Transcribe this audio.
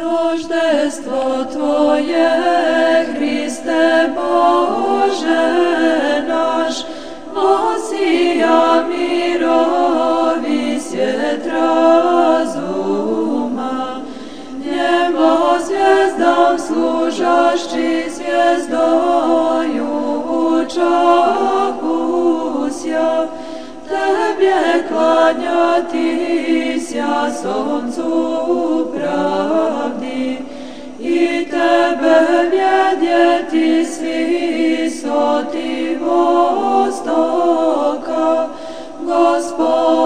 Rożdestwo Twoje, Chryste Boże nasz, Osija mirowi świet rozuma. Niebo zwiezdom służasz, czy zwiezdoju uczokusja, Tebie kłaniatysia sądzu mediae